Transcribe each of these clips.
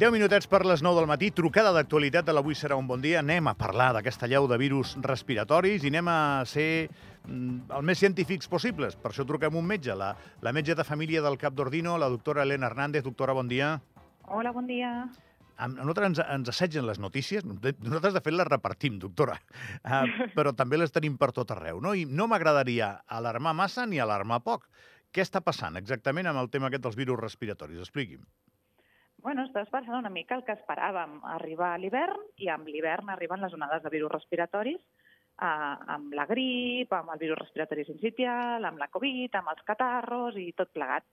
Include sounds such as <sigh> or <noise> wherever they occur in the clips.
10 minutets per les 9 del matí, trucada d'actualitat de l'Avui serà un bon dia. Anem a parlar d'aquesta llau de virus respiratoris i anem a ser mm, el més científics possibles. Per això truquem un metge, la, la metge de família del Cap d'Ordino, la doctora Helena Hernández. Doctora, bon dia. Hola, bon dia. A nosaltres ens, ens assetgen les notícies, nosaltres de fet les repartim, doctora, uh, <laughs> però també les tenim per tot arreu, no? I no m'agradaria alarmar massa ni alarmar poc. Què està passant exactament amb el tema aquest dels virus respiratoris? Expliqui'm. Bueno, estàs passant una mica el que esperàvem, arribar a l'hivern, i amb l'hivern arriben les onades de virus respiratoris, eh, amb la grip, amb el virus respiratori sincitial, amb la Covid, amb els catarros i tot plegat.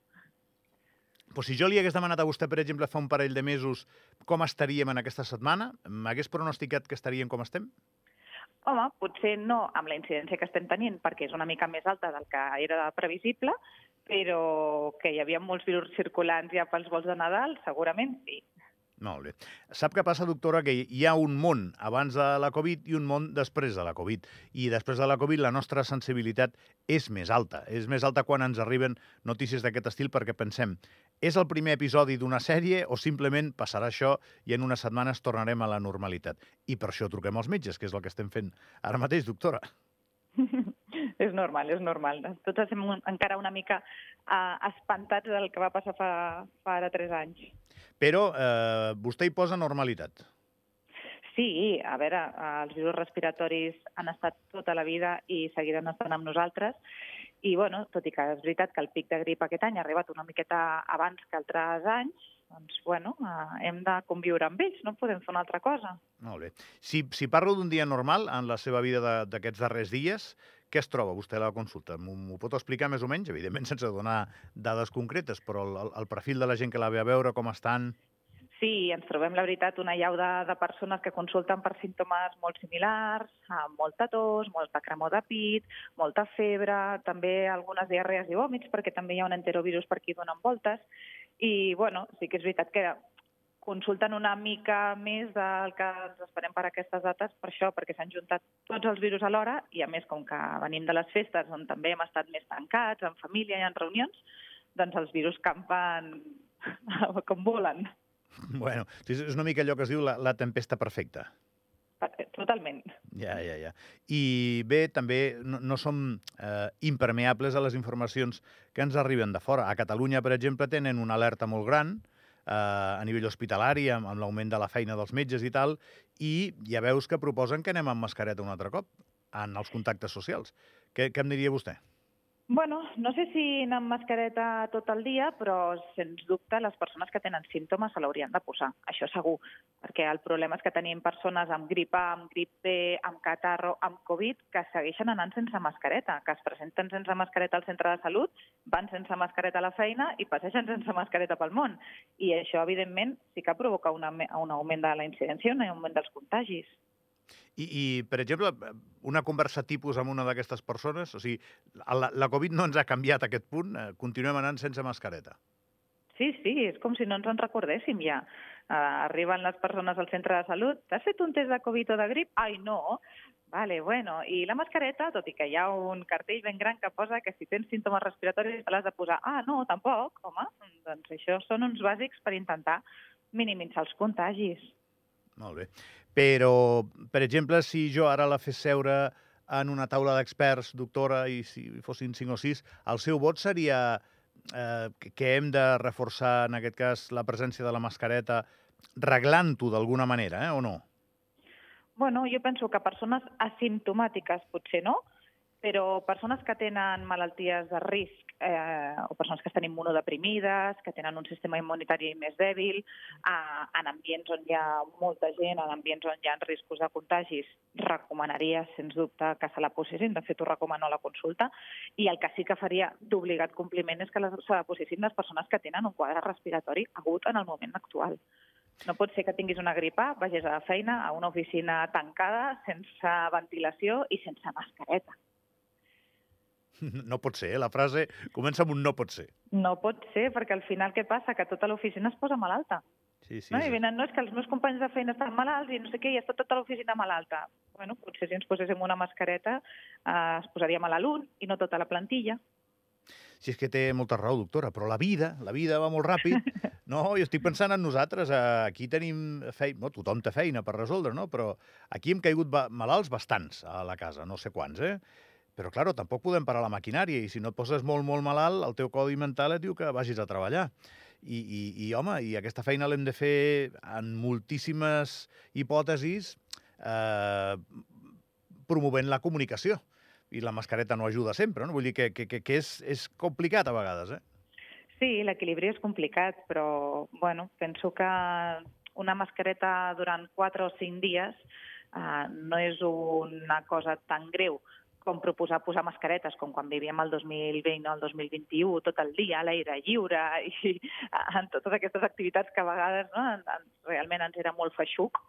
Pues si jo li hagués demanat a vostè, per exemple, fa un parell de mesos com estaríem en aquesta setmana, m'hagués pronosticat que estaríem com estem? Home, potser no amb la incidència que estem tenint, perquè és una mica més alta del que era previsible, però que hi havia molts virus circulants ja pels vols de Nadal, segurament sí. Molt bé. Sap què passa, doctora? Que hi ha un món abans de la Covid i un món després de la Covid. I després de la Covid la nostra sensibilitat és més alta. És més alta quan ens arriben notícies d'aquest estil perquè pensem és el primer episodi d'una sèrie o simplement passarà això i en unes setmanes tornarem a la normalitat. I per això truquem als metges, que és el que estem fent ara mateix, doctora. <laughs> és normal, és normal. Tots estem encara una mica uh, espantats del que va passar fa, fa ara tres anys. Però eh, vostè hi posa normalitat. Sí, a veure, els virus respiratoris han estat tota la vida i seguiran estant amb nosaltres. I, bueno, tot i que és veritat que el pic de grip aquest any ha arribat una miqueta abans que altres anys, doncs, bueno, eh, hem de conviure amb ells, no podem fer una altra cosa. Molt bé. Si, si parlo d'un dia normal en la seva vida d'aquests darrers dies, què es troba vostè a la consulta? M'ho pot explicar més o menys? Evidentment, <laughs> sense donar dades concretes, però el, el perfil de la gent que la ve a veure, com estan... Sí, ens trobem, la veritat, una llau de, de persones que consulten per símptomes molt similars, amb molta tos, molta cremor de pit, molta febre, també algunes diarrees i vòmits, perquè també hi ha un enterovirus per aquí donen voltes, i, bueno, sí que és veritat que consulten una mica més del que ens esperem per aquestes dates, per això, perquè s'han juntat tots els virus alhora i, a més, com que venim de les festes on també hem estat més tancats, en família i en reunions, doncs els virus campen <laughs> com volen. Bueno, és una mica allò que es diu la, la tempesta perfecta. Totalment. Ja, ja, ja. I bé, també no, no som eh, impermeables a les informacions que ens arriben de fora. A Catalunya, per exemple, tenen una alerta molt gran eh, a nivell hospitalari, amb, amb l'augment de la feina dels metges i tal, i ja veus que proposen que anem amb mascareta un altre cop en els contactes socials. Què, què em diria vostè? Bueno, no sé si anar amb mascareta tot el dia, però sens dubte les persones que tenen símptomes se l'haurien de posar, això segur, perquè el problema és que tenim persones amb grip A, amb grip B, amb catarro, amb Covid, que segueixen anant sense mascareta, que es presenten sense mascareta al centre de salut, van sense mascareta a la feina i passegen sense mascareta pel món. I això, evidentment, sí que provoca un augment de la incidència, un augment dels contagis. I, I, per exemple, una conversa tipus amb una d'aquestes persones, o sigui, la, la Covid no ens ha canviat aquest punt, eh, continuem anant sense mascareta. Sí, sí, és com si no ens en recordéssim ja. Uh, arriben les persones al centre de salut, t'has fet un test de Covid o de grip? Ai, no. Vale, bueno, i la mascareta, tot i que hi ha un cartell ben gran que posa que si tens símptomes respiratoris te l'has de posar. Ah, no, tampoc, home, doncs això són uns bàsics per intentar minimitzar els contagis. Molt bé. Però, per exemple, si jo ara la fes seure en una taula d'experts, doctora, i si fossin cinc o sis, el seu vot seria eh, que hem de reforçar, en aquest cas, la presència de la mascareta, reglant-ho d'alguna manera, eh, o no? Bueno, jo penso que persones asimptomàtiques potser no, però persones que tenen malalties de risc eh, o persones que estan immunodeprimides, que tenen un sistema immunitari més dèbil, eh, en ambients on hi ha molta gent, en ambients on hi ha riscos de contagis, recomanaria, sens dubte, que se la posessin. De fet, ho recomano a la consulta. I el que sí que faria d'obligat compliment és que se la posessin les persones que tenen un quadre respiratori agut en el moment actual. No pot ser que tinguis una gripa, vagis a la feina, a una oficina tancada, sense ventilació i sense mascareta. <laughs> No pot ser, eh? la frase comença amb un no pot ser. No pot ser, perquè al final què passa? Que tota l'oficina es posa malalta. Sí, sí, no? sí. I venen, no, és que els meus companys de feina estan malalts i no sé què, i està tota l'oficina malalta. Bueno, potser si ens poséssim una mascareta eh, es posaria malalt un i no tota la plantilla. Si és que té molta raó, doctora, però la vida, la vida va molt ràpid. <laughs> No, jo estic pensant en nosaltres. eh, Aquí tenim feina, no, tothom té feina per resoldre, no? Però aquí hem caigut malalts bastants a la casa, no sé quants, eh? Però, claro, tampoc podem parar la maquinària i si no et poses molt, molt malalt, el teu codi mental et diu que vagis a treballar. I, i, i home, i aquesta feina l'hem de fer en moltíssimes hipòtesis eh, promovent la comunicació. I la mascareta no ajuda sempre, no? Vull dir que, que, que, és, és complicat a vegades, eh? Sí, l'equilibri és complicat, però bueno, penso que una mascareta durant 4 o 5 dies eh, no és una cosa tan greu com proposar posar mascaretes, com quan vivíem el 2020 o el 2021, tot el dia a l'aire lliure i <laughs> en totes aquestes activitats que a vegades no, en, en, realment ens era molt feixuc.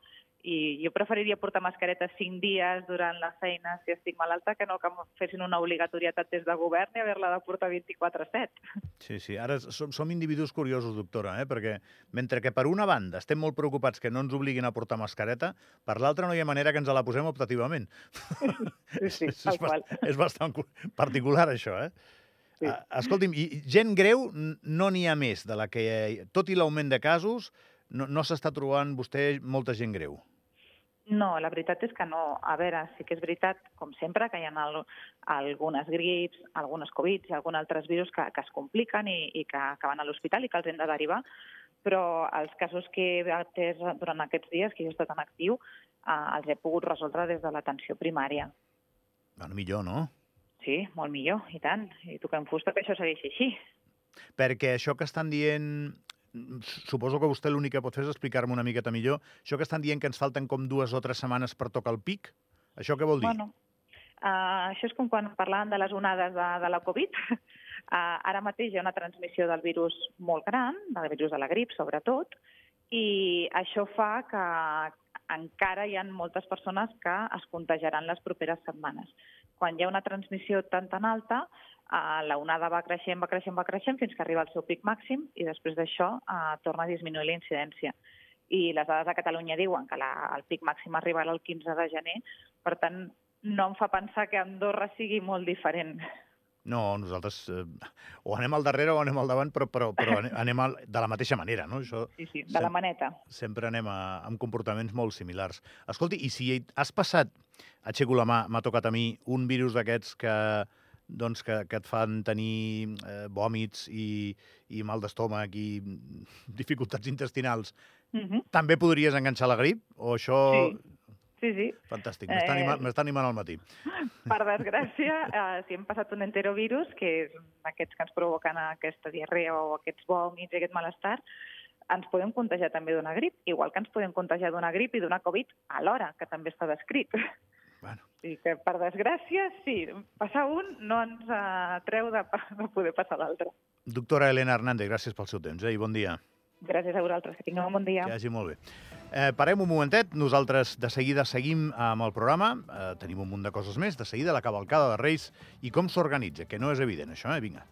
I jo preferiria portar mascaretes 5 dies durant la feina si estic malalta que no que em fessin una obligatorietat des de govern i haver-la de portar 24-7. Sí, sí. Ara som, som individus curiosos, doctora, eh? perquè mentre que per una banda estem molt preocupats que no ens obliguin a portar mascareta, per l'altra no hi ha manera que ens la posem optativament. Sí, sí, <laughs> és, és, qual. és bastant cu- particular, això, eh? Sí. Ah, Escolti'm, i gent greu no n'hi ha més de la que... Tot i l'augment de casos, no, no s'està trobant vostè molta gent greu. No, la veritat és que no. A veure, sí que és veritat, com sempre, que hi ha al, algunes grips, algunes Covid i alguns altres virus que, que es compliquen i, i que acaben a l'hospital i que els hem de derivar, però els casos que he atès durant aquests dies, que jo he estat en actiu, eh, els he pogut resoldre des de l'atenció primària. Bueno, millor, no? Sí, molt millor, i tant. I toquem fusta que això segueixi així. Perquè això que estan dient... Suposo que vostè l'únic que pot fer és explicar-me una miqueta millor. Això que estan dient que ens falten com dues o tres setmanes per tocar el pic, això què vol dir? Bueno, uh, això és com quan parlàvem de les onades de, de la Covid. Uh, <laughs> ara mateix hi ha una transmissió del virus molt gran, del virus de la grip sobretot, i això fa que encara hi ha moltes persones que es contagiaran les properes setmanes. Quan hi ha una transmissió tan tan alta, uh, la onada va creixent, va creixent, va creixent, fins que arriba al seu pic màxim i després d'això uh, torna a disminuir la incidència i les dades de Catalunya diuen que la, el pic màxim arribarà el 15 de gener, per tant, no em fa pensar que Andorra sigui molt diferent. No, nosaltres eh, o anem al darrere o anem al davant, però, però, però ane- <laughs> anem al, de la mateixa manera, no? Això Sí, sí, de la Sem- maneta. sempre anem a, amb comportaments molt similars. Escolti, i si has passat, aixeco la mà, m'ha tocat a mi, un virus d'aquests que, doncs, que, que et fan tenir eh, vòmits i, i mal d'estómac i dificultats intestinals, Uh -huh. també podries enganxar la grip? O això... Sí. Sí, sí. Fantàstic, m'està Eh, animant, animant al matí. Per desgràcia, eh, si hem passat un enterovirus, que és aquests que ens provoquen aquesta diarrea o aquests vòmits i aquest malestar, ens podem contagiar també d'una grip, igual que ens podem contagiar d'una grip i d'una Covid alhora, que també està descrit. Bueno, I que, per desgràcia, sí, passar un no ens uh, treu de, de poder passar l'altre. doctora Elena Hernández, gràcies pel seu temps eh, i bon dia. Gràcies a vosaltres, que tingueu un bon dia. Que vagi molt bé. Eh, parem un momentet, nosaltres de seguida seguim amb el programa, eh, tenim un munt de coses més, de seguida la cavalcada de Reis i com s'organitza, que no és evident això, eh? Vinga.